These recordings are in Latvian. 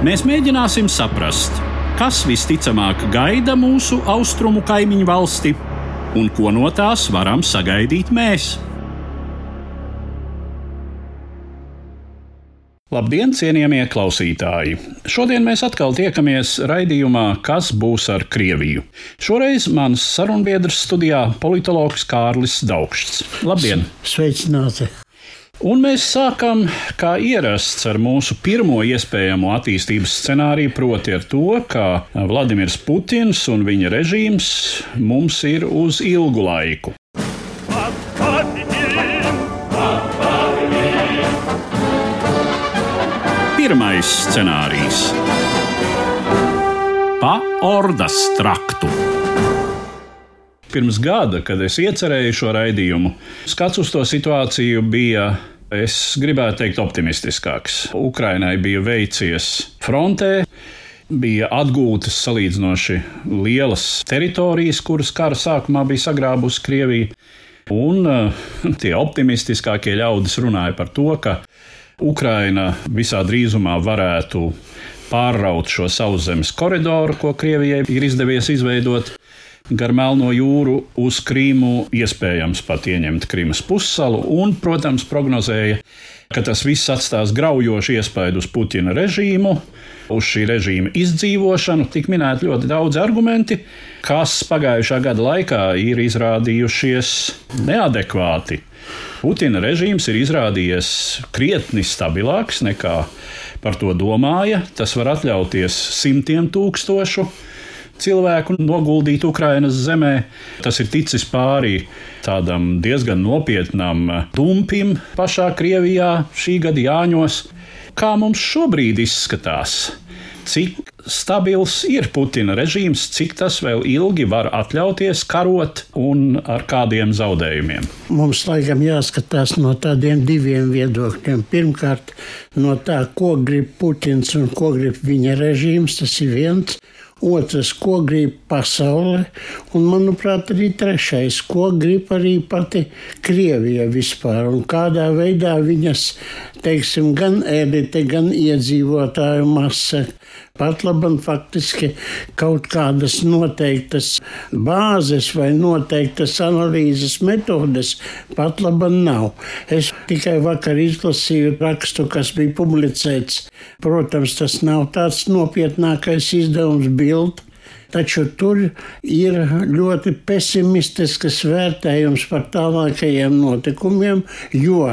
Mēs mēģināsim saprast, kas visticamāk gaida mūsu austrumu kaimiņu valsti un ko no tās varam sagaidīt mēs. Labdien, cienījamie klausītāji! Šodien mēs atkal tiekamies raidījumā Kas būs ar Krieviju? Šoreiz mans sarunbiedrs studijā - politologs Kārlis Daugšs. Labdien! Sveicināti! Un mēs sākam, kā ierasts, ar mūsu pirmo iespējamo attīstības scenāriju, proti, ar to, ka Vladimirs Putins un viņa režīms mums ir uz ilgu laiku. Pirmais scenārijs - pa ordas traktu. Pirms gada, kad es iecerēju šo raidījumu, skats uz to situāciju bija Es gribētu teikt, optimistiskāks. Ukrainai bija veicies frontē, bija atgūtas salīdzinoši lielas teritorijas, kuras kara sākumā bija sagrābusi Krievija. Un uh, tie optimistiskākie ļaudis runāja par to, ka Ukraina visā drīzumā varētu pārraut šo sauszemes koridoru, ko Krievijai ir izdevies izveidot gar Melno jūru uz Krīmu, iespējams pat ieņemt Krīmas pussalu, un, protams, prognozēja, ka tas viss atstās graujošu iespaidu uz Putina režīmu, uz šī režīma izdzīvošanu. Tik minēti ļoti daudz argumenti, kas pagājušā gada laikā ir izrādījušies neadekvāti Putina režīms ir izrādījies krietni stabilāks nekā par to domāja. Tas var atļauties simtiem tūkstošu cilvēku noguldīt Ukrainas zemē. Tas ir ticis pāri tādam diezgan nopietnam dumpim pašā Krievijā šī gada jāņos. Kā mums šobrīd izskatās? Cik stabils ir Putina režīms, cik tas vēl ilgi var atļauties karot un ar kādiem zaudējumiem? Mums laikam jāskatās no tādiem diviem viedokļiem. Pirmkārt, no tā, ko grib Putins un ko grib viņa režīms, tas ir viens otrs, ko grib pasaule, un, manuprāt, arī trešais, ko grib arī pati Krievija vispār, un kādā veidā viņas, teiksim, gan elite, gan iedzīvotāju masa pat labam faktiski kaut kādas noteiktas bāzes vai noteiktas analīzes metodes pat labam nav. Es tikai vakar izlasīju rakstu, kas bija publicēts. Protams, tas nav tāds nopietnākais izdevums bildi taču tur ir ļoti pesimistisks vērtējums par tālākajiem notikumiem, jo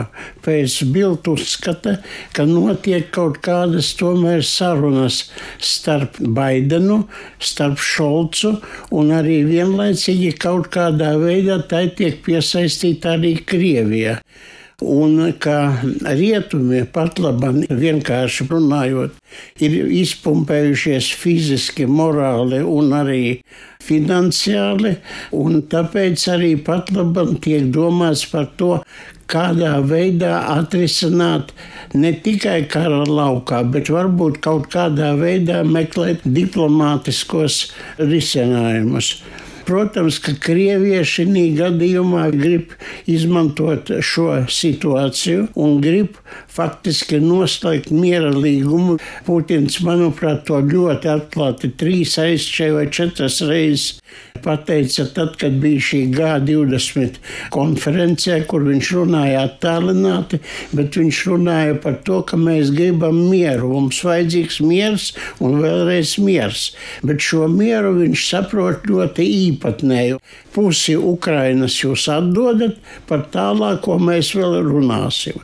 pēc bildu uzskata, ka notiek kaut kādas tomēr sarunas starp Baidenu, starp Šolcu un arī vienlaicīgi kaut kādā veidā tai tiek piesaistīta arī Krievija un ka rietumi pat labi vienkārši runājot, ir izpumpējušies fiziski, morāli un arī finansiāli, un tāpēc arī pat labam tiek domāts par to, kādā veidā atrisināt ne tikai kara laukā, bet varbūt kaut kādā veidā meklēt diplomātiskos risinājumus. Protams, ka Krievija šī gadījumā grib izmantot šo situāciju un grib faktiski noslēgt miera līgumu. Putins, manuprāt, to ļoti atklāti trīs aizčai vai četras reizes pateica tad, kad bija šī G20 konferencē, kur viņš runāja attālināti, bet viņš runāja par to, ka mēs gribam mieru, mums vajadzīgs miers un vēlreiz miers. Bet šo mieru viņš saprot ļoti īpatnēju. Pusi Ukrainas jūs atdodat, par tālāko mēs vēl runāsim.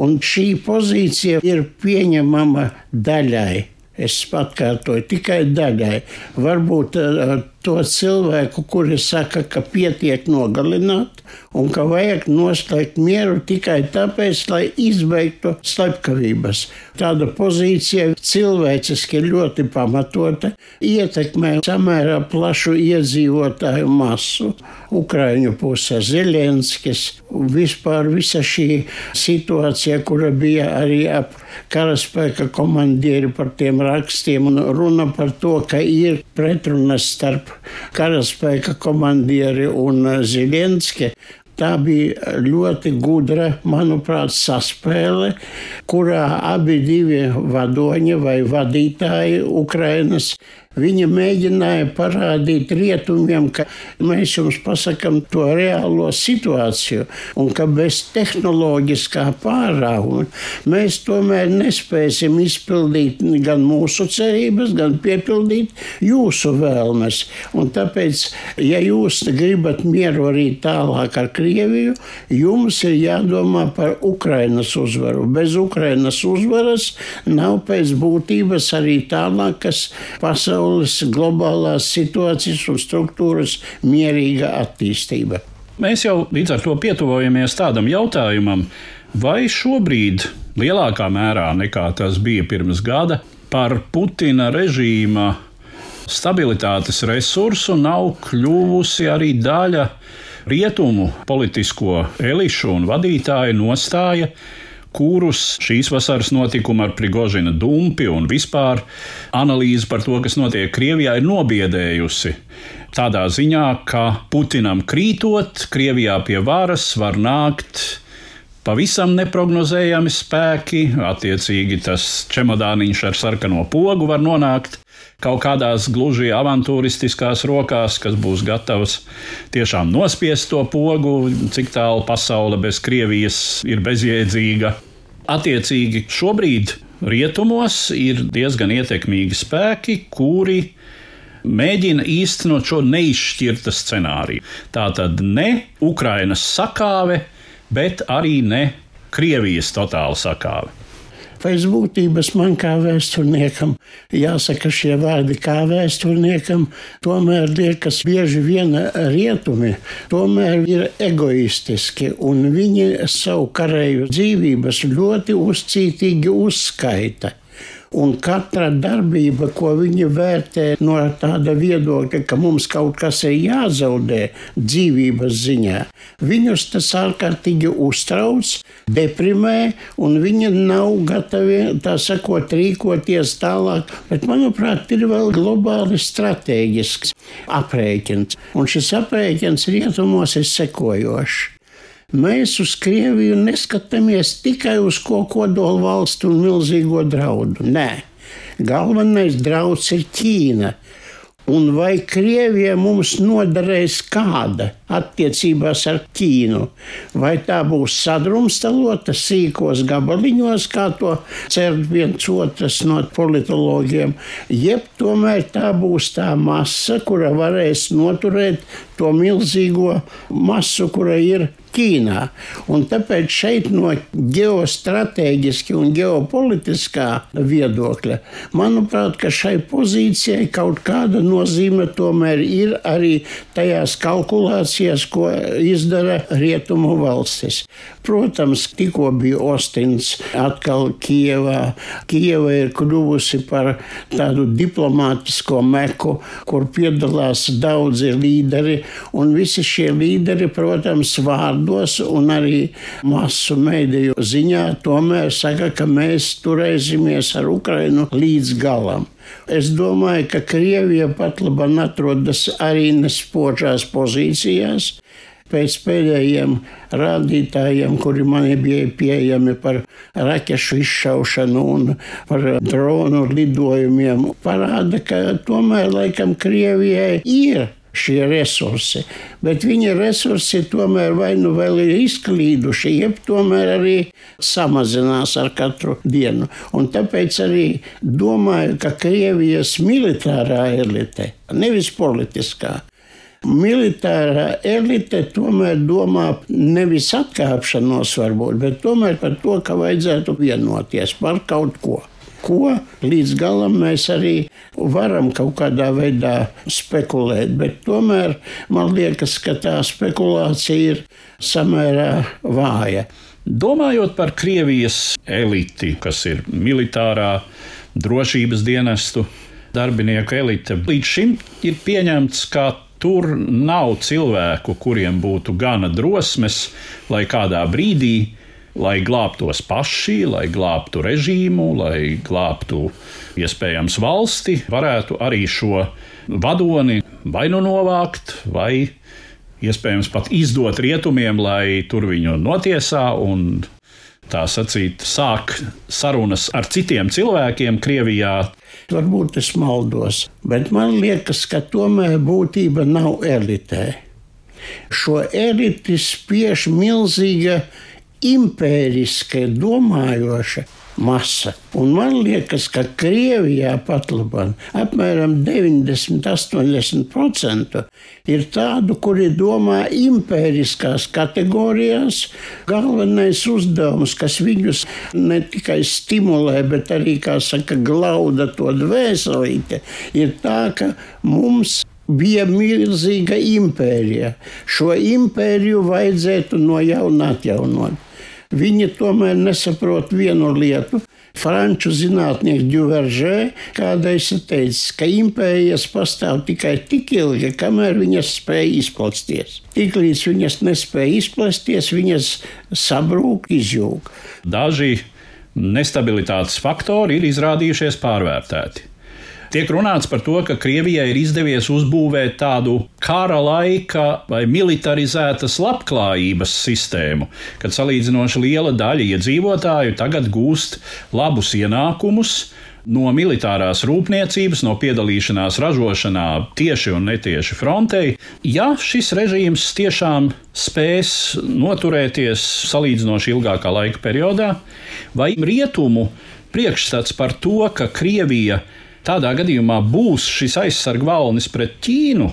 Un šī pozīcija ir pieņemama daļai. Es atkārtoju tikai daļai. Varbūt uh, to cilvēku, kuri saka, ka pietiek nogalināt un ka vajag noslēgt mieru tikai tāpēc, lai izbeigtu slepkavības. Tāda pozīcija cilvēciski ļoti pamatota, ietekmē samērā plašu iedzīvotāju masu. Ukraiņu pusē Zelenskis, vispār visa šī situācija, kura bija arī ap karaspēka komandieri par tiem rakstiem un runa par to, ka ir pretrunas starp karaspēka komandieri un Zelenski. Tā bija ļoti gudra, manuprāt, saspēle, kurā abi divi vadoņi vai vadītāji Ukrainas Viņa mēģināja parādīt rietumiem, ka mēs jums pasakām to reālo situāciju un ka bez tehnoloģiskā pārāvuma mēs tomēr nespēsim izpildīt gan mūsu cerības, gan piepildīt jūsu vēlmes. Un tāpēc, ja jūs gribat mieru arī tālāk ar Krieviju, jums ir jādomā par Ukrainas uzvaru. Bez Ukrainas uzvaras nav pēc būtības arī tālākas pasaules pasaules globālās situācijas un struktūras mierīga attīstība. Mēs jau līdz ar to pietuvojamies tādam jautājumam, vai šobrīd lielākā mērā nekā tas bija pirms gada par Putina režīma stabilitātes resursu nav kļuvusi arī daļa rietumu politisko elišu un vadītāju nostāja kurus šīs vasaras notikumi ar Prigožina dumpi un vispār analīze par to, kas notiek Krievijā, ir nobiedējusi. Tādā ziņā, ka Putinam krītot, Krievijā pie varas var nākt pavisam neparedzējami spēki, attiecīgi tas čemodāniņš ar sarkano pogu var nonākt kaut kādās gluži avantūristiskās rokās, kas būs gatavs tiešām nospiest to pogu, cik tālu pasaule bez Krievijas ir bezjēdzīga. Attiecīgi, šobrīd rietumos ir diezgan ietekmīgi spēki, kuri mēģina īstenot šo neizšķirta scenāriju. Tā tad ne Ukrainas sakāve, bet arī ne Krievijas totāla sakāve. Pēc būtības man kā vēsturniekam jāsaka šie vārdi kā vēsturniekam, tomēr liekas bieži vien rietumi, tomēr ir egoistiski un viņi savu karēju dzīvības ļoti uzcītīgi uzskaita. Un katra darbība, ko viņi vērtē no tāda viedokļa, ka mums kaut kas ir jāzaudē dzīvības ziņā, viņus tas ārkārtīgi uztrauc, deprimē, un viņi nav gatavi tā sakot, rīkoties tālāk. Bet, manuprāt, ir vēl globāli strateģisks aprēķins. Un šis aprēķins rietumos ir sekojošs. Mēs uz Krieviju neskatāmies tikai uz ko kodolu valstu un milzīgo draudu. Nē, galvenais drauds ir Ķīna. Un vai Krievija mums noderēs kāda attiecībās ar Ķīnu? Vai tā būs sadrumstalota sīkos gabaliņos, kā to cer viens otrs no politologiem, jeb tomēr tā būs tā masa, kura varēs noturēt to milzīgo masu, kura ir Ķīnā. Un tāpēc šeit no ģeostrateģiski un ģeopolitiskā viedokļa, manuprāt, šai pozīcijai kaut kāda nozīme tomēr ir arī tajās kalkulācijās, ko izdara rietumu valstis. Protams, tikko bija Ostins atkal Kievā. Kieva ir kļuvusi par tādu diplomātisko meku, kur piedalās daudzi līderi, un visi šie līderi, protams, vārdi vārdos un arī masu mēdīju ziņā tomēr saka, ka mēs turēsimies ar Ukrainu līdz galam. Es domāju, ka Krievija pat labi atrodas arī nespožās pozīcijās. Pēc pēdējiem rādītājiem, kuri man bija pieejami par raķešu izšaušanu un par dronu lidojumiem, parāda, ka tomēr laikam Krievijai ir šie resursi. Bet viņa resursi tomēr vai nu vēl ir izklīduši, jeb tomēr arī samazinās ar katru dienu. Un tāpēc arī domāju, ka Krievijas militārā elite, nevis politiskā, Militārā elite tomēr domā nevis atkāpšanos, varbūt, bet tomēr par to, ka vajadzētu vienoties par kaut ko. Ko līdz galam mēs arī varam kaut kādā veidā spekulēt. Bet tomēr man liekas, ka tā spekulācija ir samērā vāja. Domājot par Krievijas eliti, kas ir militārā, drošības dienestu darbinieku elite, līdz šim ir pieņemts, ka tur nav cilvēku, kuriem būtu gana drosmes, lai kādā brīdī, lai glābtos paši, lai glābtu režīmu, lai glābtu iespējams valsti, varētu arī šo vadoni vai nu novākt, vai iespējams pat izdot rietumiem, lai tur viņu notiesā un tā sacīt, sāk sarunas ar citiem cilvēkiem Krievijā. Varbūt es maldos, bet man liekas, ka tomēr būtība nav elitē. Šo eliti spiež milzīga impēriska, domājoša masa. Un man liekas, ka Krievijā pat labāk apmēram 90-80% ir tādu, kuri domā impēriskās kategorijās. Galvenais uzdevums, kas viņus ne tikai stimulē, bet arī, kā saka, glauda to dvēselīte, ir tā, ka mums bija milzīga impērija. Šo impēriju vajadzētu no jauna atjaunot. Viņi tomēr nesaprot vienu lietu. Franču zinātnieks Džuveržē kādreiz ir teicis, ka impērijas pastāv tikai tik ilgi, kamēr viņas spēj izplesties. Tiklīdz viņas nespēja izplesties, viņas sabrūk, izjūg. Daži nestabilitātes faktori ir izrādījušies pārvērtēti. Tiek runāts par to, ka Krievijai ir izdevies uzbūvēt tādu kara laika vai militarizētas labklājības sistēmu, kad salīdzinoši liela daļa iedzīvotāju tagad gūst labus ienākumus no militārās rūpniecības, no piedalīšanās ražošanā tieši un netieši frontei. Ja šis režīms tiešām spēs noturēties salīdzinoši ilgākā laika periodā, vai rietumu priekšstats par to, ka Krievija tādā gadījumā būs šis aizsargu valnis pret Ķīnu.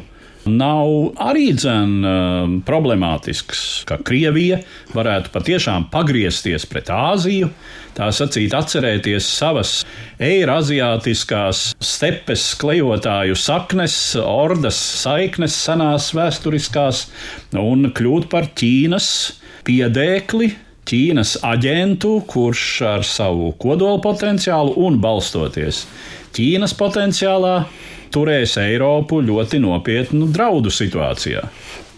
Nav arī dzen, uh, problemātisks, ka Krievija varētu patiešām pagriezties pret Āziju, tā sacīt, atcerēties savas eiraziātiskās stepes klejotāju saknes, ordas saiknes, senās vēsturiskās, un kļūt par Ķīnas piedēkli Ķīnas aģentu, kurš ar savu kodola potenciālu un balstoties Ķīnas potenciālā turēs Eiropu ļoti nopietnu draudu situācijā.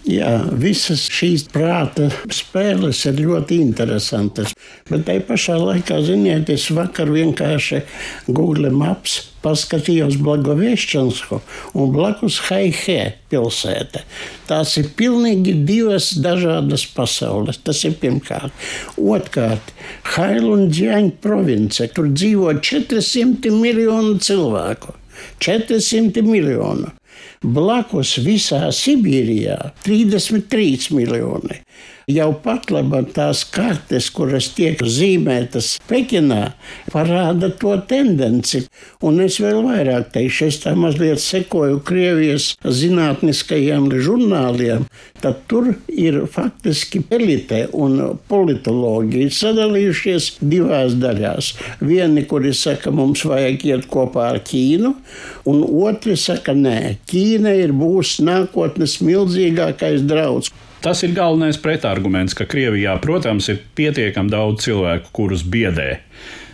Jā, visas šīs prāta spēles ir ļoti interesantas. Bet tajā pašā laikā, ziniet, es vakar vienkārši Google Maps paskatījos Blagoviešķinsku un blakus Haihē pilsēta. Tās ir pilnīgi divas dažādas pasaules. Tas ir pirmkārt. Otkārt, Hailundžiāņa province, tur dzīvo 400 miljonu cilvēku. 400 miljonu. Blakus visā Sibīrijā 33 miljoni. Jau pat labi tās kartes, kuras tiek zīmētas Pekinā, parāda to tendenci. Un es vēl vairāk teikšu, es tā mazliet sekoju Krievijas zinātniskajiem žurnāliem, tad tur ir faktiski elite un politologi sadalījušies divās daļās. Vieni, kuri saka, mums vajag iet kopā ar Ķīnu, un otri saka, nē, Ķīna ir būs nākotnes milzīgākais drauds. Tas ir galvenais pretarguments, ka Krievijā, protams, ir pietiekami daudz cilvēku, kurus biedē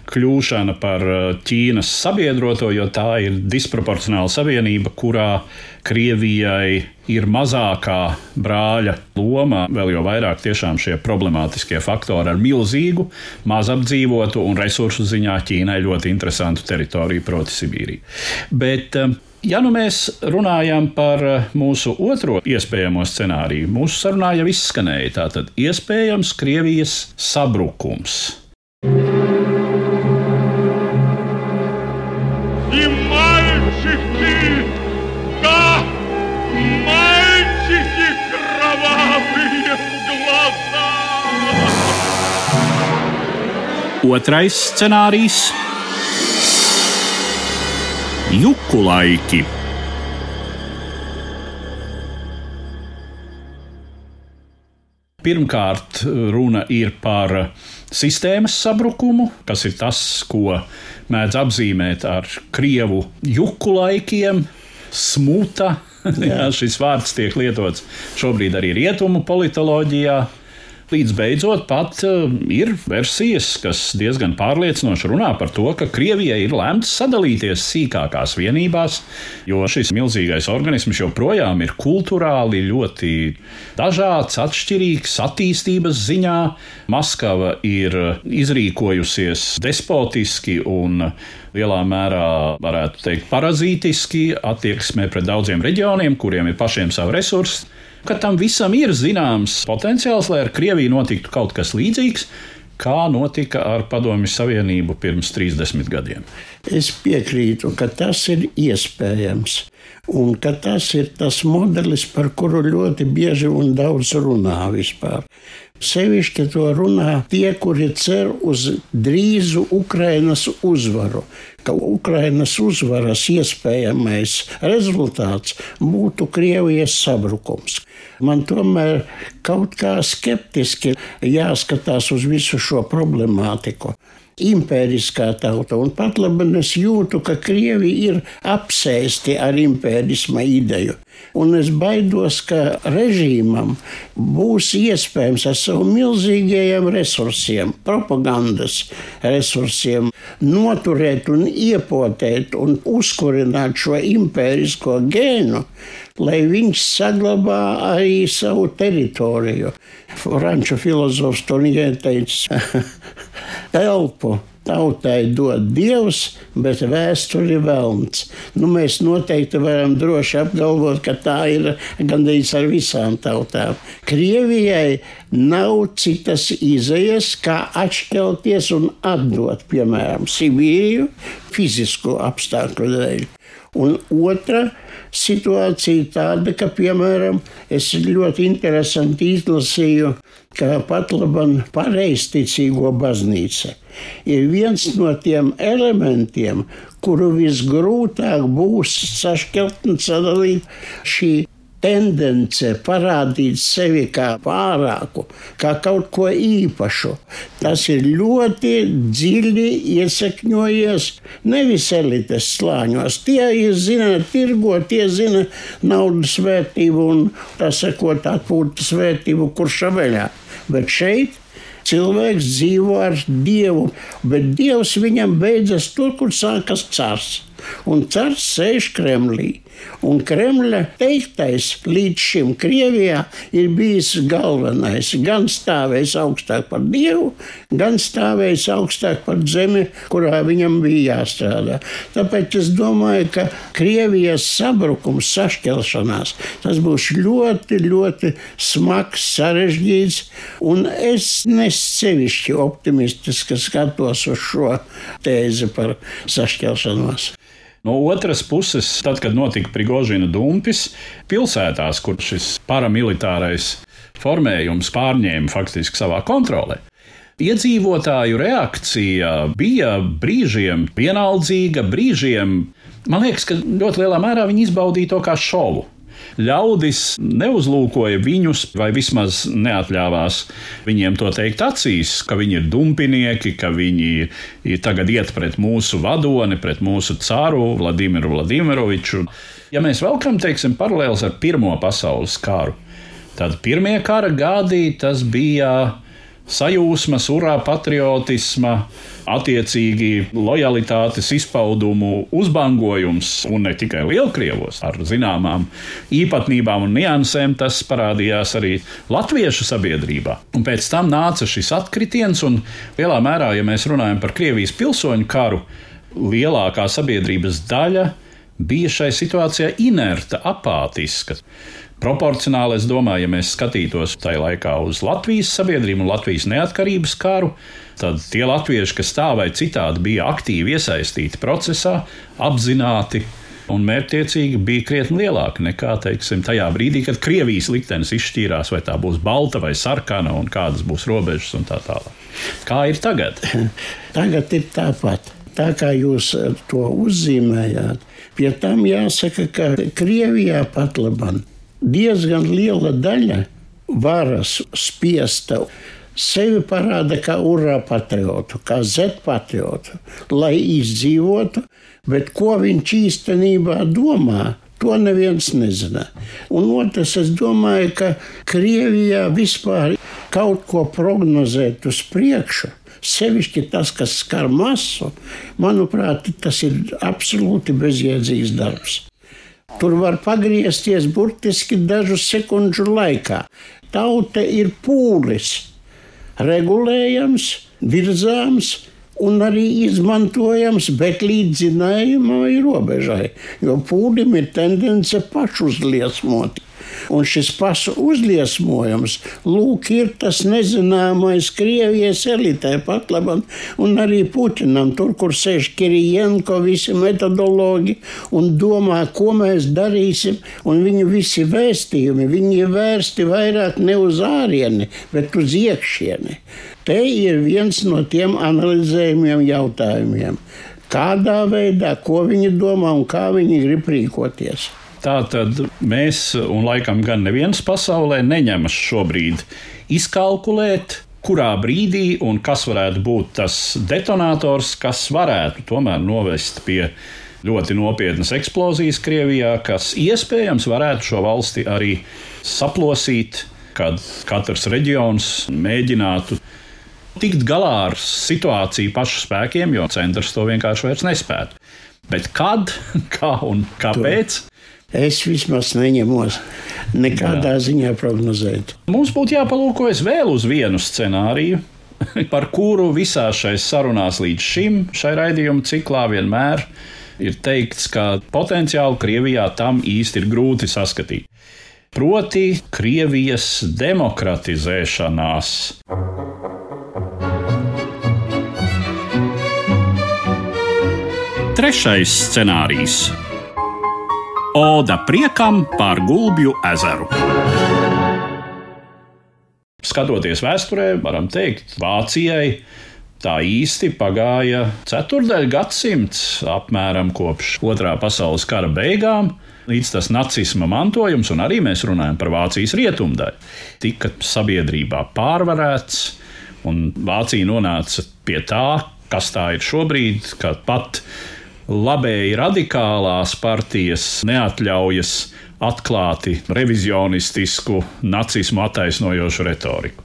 kļūšana par uh, Ķīnas sabiedroto, jo tā ir disproporcionāla savienība, kurā Krievijai ir mazākā brāļa loma, vēl jau vairāk tiešām šie problemātiskie faktori ar milzīgu, mazapdzīvotu un resursu ziņā Ķīnai ļoti interesantu teritoriju, proti Sibīriju. Bet um, Ja nu mēs runājam par eh, mūsu otro iespējamo scenāriju, mūsu sarunā jau izskanēja tātad iespējams Krievijas sabrukums. Otrais scenārijs Juku laiki. Pirmkārt, runa ir par sistēmas sabrukumu, kas ir tas, ko mēdz apzīmēt ar krievu juku laikiem, smuta. Jā, šis vārds tiek lietots šobrīd arī rietumu politoloģijā. Līdz beidzot, pat eh, ir versijas, kas diezgan pārliecinoši runā par to, ka Krievijai ir lemts sadalīties sīkākās vienībās, jo šis milzīgais organisms joprojām ir kultūrāli ļoti dažāds, atšķirīgs attīstības ziņā. Maskava ir izrīkojusies despotiski un lielā mērā, varētu teikt, parazītiski attieksmē pret daudziem reģioniem, kuriem ir pašiem savi resursi ka tam visam ir zināms potenciāls, lai ar Krieviju notiktu kaut kas līdzīgs. Kā notika ar Padomju Savienību pirms 30 gadiem? Es piekrītu, ka tas ir iespējams. Un tas ir tas modelis, par kuru ļoti bieži un daudz runā vispār. Sevišķi to runā tie, kuri cer uz drīzu Ukrainas uzvaru, ka Ukrainas uzvaras iespējamais rezultāts būtu Krievijas sabrukums. Man tomēr kaut kā skeptiski jāskatās uz visu šo problemātiku impēriskā tauta. Un pat labi es jūtu, ka Krievi ir apsēsti ar impērisma ideju. Un es baidos, ka režīmam būs iespējams ar savu milzīgajiem resursiem, propagandas resursiem, noturēt un iepotēt un uzkurināt šo impērisko gēnu, lai viņš saglabā arī savu teritoriju. Franču filozofs to ieteica telpu tautai dod dievs, bet vēsturi velns. Nu, mēs noteikti varam droši apgalvot, ka tā ir gandrīz ar visām tautām. Krievijai nav citas izējas, kā atšķelties un atdot, piemēram, Sibīriju fizisku apstākļu dēļ. Un otra situācija tāda, ka, piemēram, es ļoti interesanti izlasīju, ka pat labam pareizticīgo baznīca ir viens no tiem elementiem, kuru visgrūtāk būs sašķelt un sadalīt šī tendence parādīt sevi kā pārāku, kā kaut ko īpašu. Tas ir ļoti dziļi iesakņojies nevis elites slāņos. Tie zina tirgo, tie zina naudas vērtību un tā sakot atpūtas vērtību kuršaveļā. Bet šeit cilvēks dzīvo ar Dievu, bet Dievs viņam beidzas tur, kur sākas cars. Un cars sēž Kremlī. Un Kremļa teiktais līdz šim Krievijā ir bijis galvenais. Gan stāvējis augstāk par Dievu, gan stāvējis augstāk par zemi, kurā viņam bija jāstrādā. Tāpēc es domāju, ka Krievijas sabrukums, sašķelšanās, tas būs ļoti, ļoti smags, sarežģīts. Un es nesevišķi optimistiski skatos uz šo tēzi par sašķelšanos. No otras puses, tad, kad notika Prigožina dumpis, pilsētās, kur šis paramilitārais formējums pārņēma faktiski savā kontrolē, iedzīvotāju reakcija bija brīžiem vienaldzīga, brīžiem, man liekas, ka ļoti lielā mērā viņi izbaudīja to kā šovu ļaudis neuzlūkoja viņus, vai vismaz neatļāvās viņiem to teikt acīs, ka viņi ir dumpinieki, ka viņi tagad iet pret mūsu vadoni, pret mūsu cāru Vladimiru Vladimiroviču. Ja mēs velkam, teiksim, paralēlus ar Pirmo pasaules karu, tad pirmie kara gadi tas bija sajūsmas, urā patriotisma, attiecīgi lojalitātes izpaudumu uzbangojums, un ne tikai Lielkrievos, ar zināmām īpatnībām un niansēm, tas parādījās arī latviešu sabiedrībā. Un pēc tam nāca šis atkritiens, un lielā mērā, ja mēs runājam par Krievijas pilsoņu karu, lielākā sabiedrības daļa bija šai situācijā inerta, apātiska. Proporcionāli, es domāju, ja mēs skatītos tajā laikā uz Latvijas sabiedrību un Latvijas neatkarības karu, tad tie latvieši, kas tā vai citādi bija aktīvi iesaistīti procesā, apzināti un mērķtiecīgi bija krietni lielāka nekā teiksim, tajā brīdī, kad Krievijas liktenis izšķīrās, vai tā būs balta vai sarkana, un kādas būs robežas un tā tālāk. Kā ir tagad? Tagad ir tāpat. Tā kā jūs to uzzīmējāt, pie tam jāsaka, ka Krievijā pat labāk diezgan liela daļa varas spiesta sevi parāda kā urā patriotu, kā Z patriotu, lai izdzīvotu, bet ko viņš īstenībā domā, to neviens nezina. Un otrs, es domāju, ka Krievijā vispār kaut ko prognozēt uz priekšu. Sevišķi tas, kas skar masu, manuprāt, tas ir absolūti bezjēdzīgs darbs. Tur var pagriezties burtiski dažu sekundžu laikā. Tauta ir pūlis, regulējams, virzāms un arī izmantojams, bet līdz zināmai robežai, jo pūlim ir tendence pašuzliesmot. Un šis pašu uzliesmojums, lūk, ir tas nezināmais Krievijas elitē pat labam, un arī Putinam, tur, kur sēž Kirijenko, visi metodologi un domā, ko mēs darīsim, un viņu visi vēstījumi, viņi ir vērsti vairāk ne uz ārieni, bet uz iekšieni. Te ir viens no tiem analizējumiem jautājumiem. Kādā veidā, ko viņi domā un kā viņi grib rīkoties. Tā tad mēs, un laikam gan neviens pasaulē, neņemas šobrīd izkalkulēt, kurā brīdī un kas varētu būt tas detonators, kas varētu tomēr novest pie ļoti nopietnas eksplozijas Krievijā, kas iespējams varētu šo valsti arī saplosīt, kad katrs reģions mēģinātu tikt galā ar situāciju pašu spēkiem, jo centrs to vienkārši vairs nespētu. Bet kad, kā un kāpēc? Es vismaz neņemos nekādā Jā. ziņā prognozēt. Mums būtu jāpalūkojas vēl uz vienu scenāriju, par kuru visā šais sarunās līdz šim, šai raidījuma ciklā vienmēr ir teikts, ka potenciāli Krievijā tam īsti ir grūti saskatīt. Proti, Krievijas demokratizēšanās. Trešais scenārijs Oda priekam par Gulbju ezeru. Skatoties vēsturē, varam teikt, Vācijai tā īsti pagāja ceturdaļ gadsimts, apmēram kopš otrā pasaules kara beigām. Līdz tas nacisma mantojums, un arī mēs runājam par Vācijas rietumdaļu, tika sabiedrībā pārvarēts, un Vācija nonāca pie tā, kas tā ir šobrīd, kad pat labēji radikālās partijas neatļaujas atklāti revizionistisku, nacismu attaisnojošu retoriku.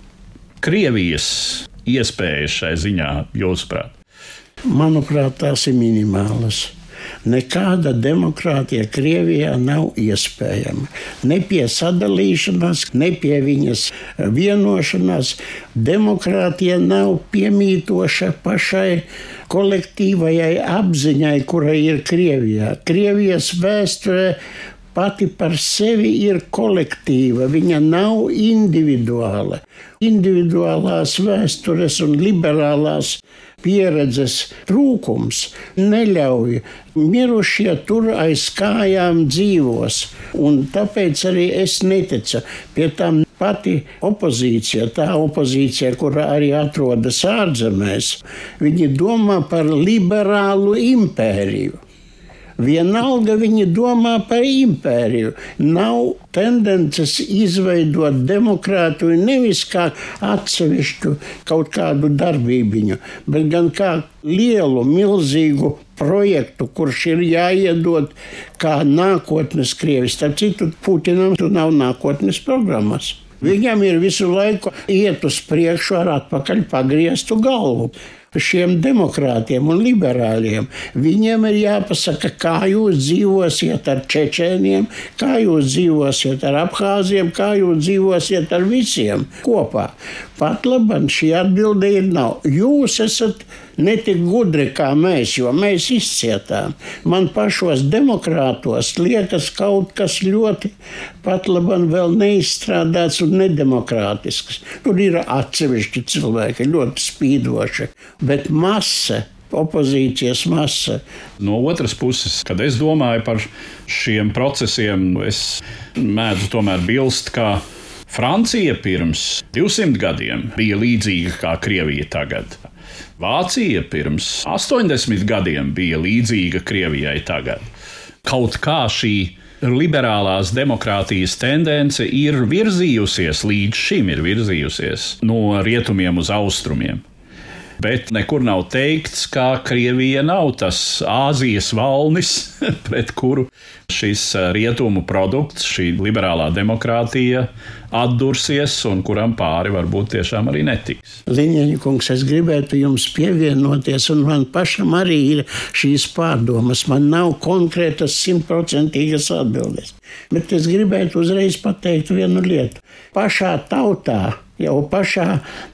Krievijas iespējas šai ziņā, jūsuprāt? Manuprāt, tās ir minimālas. Nekāda demokrātija Krievijā nav iespējama. Ne pie sadalīšanās, ne pie viņas vienošanās. Demokrātija nav piemītoša pašai kolektīvajai apziņai, kura ir Krievijā. Krievijas vēsture pati par sevi ir kolektīva, viņa nav individuāla. Individuālās vēstures un liberālās pieredzes trūkums neļauj mirušie tur aiz kājām dzīvos. Un tāpēc arī es neticu pie tām pati opozīcija, tā opozīcija, kura arī atrodas ārzemēs, viņi domā par liberālu impēriju. Vienalga viņi domā par impēriju. Nav tendences izveidot demokrātiju nevis kā atsevišķu kaut kādu darbību, bet gan kā lielu, milzīgu projektu, kurš ir jāiedod kā nākotnes krievis. Starp citu, Putinam tur nav nākotnes programmas. Viņam ir visu laiku iet uz priekšu ar atpakaļ pagrieztu galvu šiem demokrātiem un liberāļiem. Viņiem ir jāpasaka, kā jūs dzīvosiet ar čečēniem, kā jūs dzīvosiet ar apgāziem, kā jūs dzīvosiet ar visiem kopā. Pat labi, šī atbilde ir nav. Jūs esat ne tik gudri kā mēs, jo mēs izcietām. Man pašos demokrātos liekas kaut kas ļoti pat labam vēl neizstrādāts un nedemokrātisks. Tur ir atsevišķi cilvēki, ļoti spīdoši, bet masa opozīcijas masa. No otras puses, kad es domāju par šiem procesiem, es mēdzu tomēr bilst, ka Francija pirms 200 gadiem bija līdzīga kā Krievija tagad. Vācija pirms 80 gadiem bija līdzīga Krievijai tagad. Kaut kā šī liberālās demokrātijas tendence ir virzījusies, līdz šim ir virzījusies no rietumiem uz austrumiem. Bet nekur nav teikts, ka Krievija nav tas Āzijas valnis, pret kuru šis eh, rietumu produkts, šī liberālā demokrātija atdursies un kuram pāri varbūt tiešām arī netiks. Liņķa kungs, es gribētu jums pievienoties, un man pašam arī ir šīs pārdomas. Man nav konkrētas simtprocentīgas atbildes. Bet es gribētu uzreiz pateikt vienu lietu. Pašā tautā jau pašā,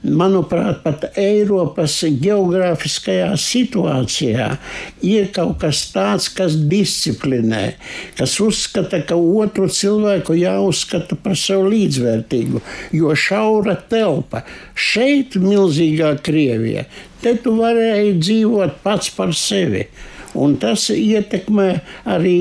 manuprāt, pat Eiropas geogrāfiskajā situācijā ir kaut kas tāds, kas disciplinē, kas uzskata, ka otru cilvēku jāuzskata par sev līdzvērtīgu, jo šaura telpa šeit, milzīgā Krievijā, te tu varēji dzīvot pats par sevi. Un tas ietekmē arī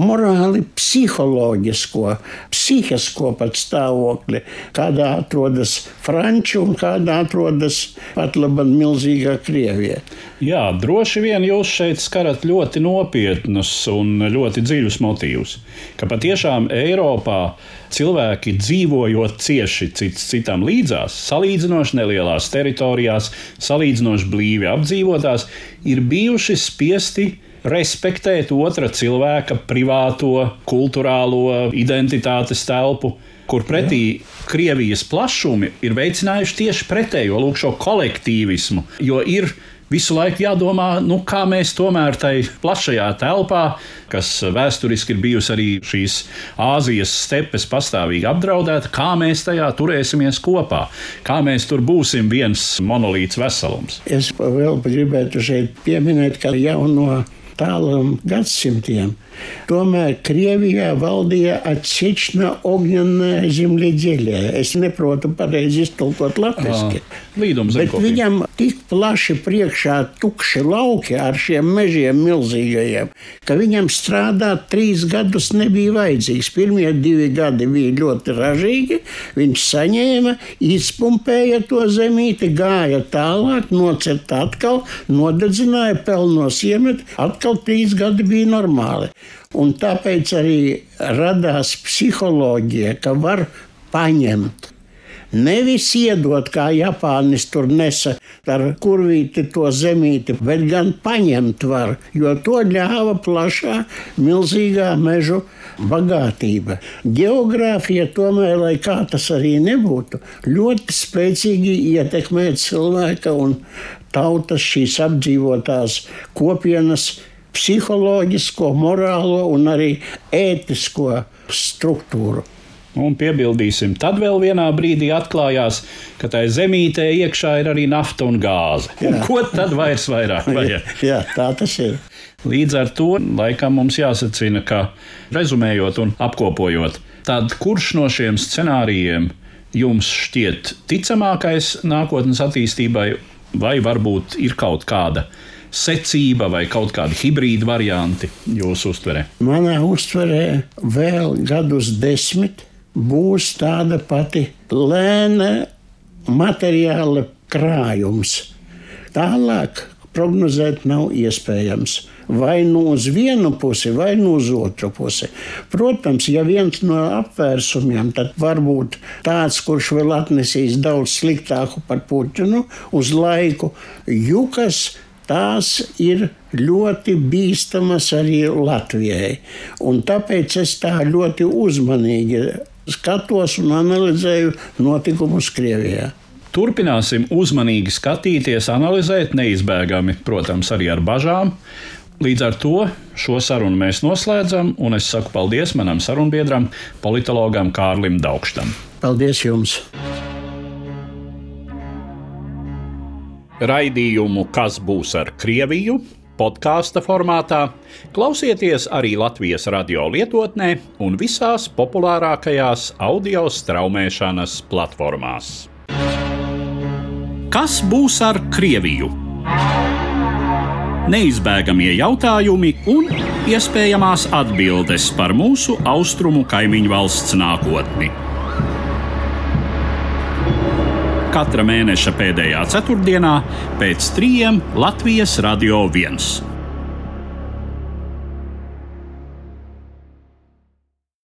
morāli psiholoģisko, psihisko pat stāvokli, kādā atrodas Franči un kādā atrodas pat laba milzīgā Krievija. Jā, droši vien jūs šeit skarat ļoti nopietnus un ļoti dziļus motīvus. Ka patiešām Eiropā cilvēki dzīvojot cieši cits citam līdzās, salīdzinoši nelielās teritorijās, salīdzinoši blīvi apdzīvotās, ir bijuši spiesti respektēt otra cilvēka privāto, kultūrālo identitātes telpu, kur pretī. Krievijas plašumi ir veicinājuši tieši pretējo, lūk, šo kolektīvismu. Jo ir visu laiku jādomā, nu, kā mēs tomēr tai plašajā telpā, kas vēsturiski ir bijusi arī šīs Āzijas stepes pastāvīgi apdraudēta, kā mēs tajā turēsimies kopā, kā mēs tur būsim viens monolīts veselums. Es vēl gribētu šeit pieminēt, ka jau no tāliem gadsimtiem. Tomēr Krievijā valdīja atsevišķa ogņana zemļiedziļā. Es neprotu pareizi iztulkot latviešu. Bet viņam tik plaši priekšā tukši lauki ar šiem mežiem milzīgajiem, ka viņam strādāt trīs gadus nebija vajadzīgs. Pirmie divi gadi bija ļoti ražīgi. Viņš saņēma, izpumpēja to zemīti, gāja tālāk, nocirta atkal, nodedzināja, pelnos iemet, atkal trīs gadi bija normāli. Un tāpēc arī radās psiholoģija, ka var paņemt. Nevis iedot, kā Japānis tur nesa ar kurvīti to zemīti, bet gan paņemt var, jo to ļāva plašā, milzīgā mežu bagātība. Geogrāfija tomēr, lai kā tas arī nebūtu, ļoti spēcīgi ietekmē cilvēka un tautas šīs apdzīvotās kopienas psiholoģisko, morālo un arī ētisko struktūru. Un piebildīsim, tad vēl vienā brīdī atklājās, ka tai zemītē iekšā ir arī nafta un gāze. Un ko tad vairs vairāk vajag? Jā, tā tas ir. Līdz ar to laikam mums jāsacina, ka rezumējot un apkopojot, tad kurš no šiem scenārijiem jums šķiet ticamākais nākotnes attīstībai, vai varbūt ir kaut kāda secība vai kaut kādi hibrīda varianti jūsu uztverē? Manā uztverē vēl gadus desmit būs tāda pati lēna materiāla krājums. Tālāk prognozēt nav iespējams. Vai nu uz vienu pusi, vai nu uz otru pusi. Protams, ja viens no apvērsumiem, tad varbūt tāds, kurš vēl atnesīs daudz sliktāku par Putinu uz laiku, jukas tās ir ļoti bīstamas arī Latvijai. Un tāpēc es tā ļoti uzmanīgi skatos un analizēju notikumus Krievijā. Turpināsim uzmanīgi skatīties, analizēt, neizbēgami, protams, arī ar bažām. Līdz ar to šo sarunu mēs noslēdzam, un es saku paldies manam sarunbiedram, politologam Kārlim Daugštam. Paldies jums! Raidījumu Kas būs ar Krieviju? podkāstu formātā, klausieties arī Latvijas radio lietotnē un visās populārākajās audio straumēšanas platformās. Kas būs ar Krieviju? Neizbēgamie jautājumi un iespējamās atbildes par mūsu austrumu kaimiņu valsts nākotni katra mēneša pēdējā ceturtdienā pēc trījiem Latvijas Radio 1.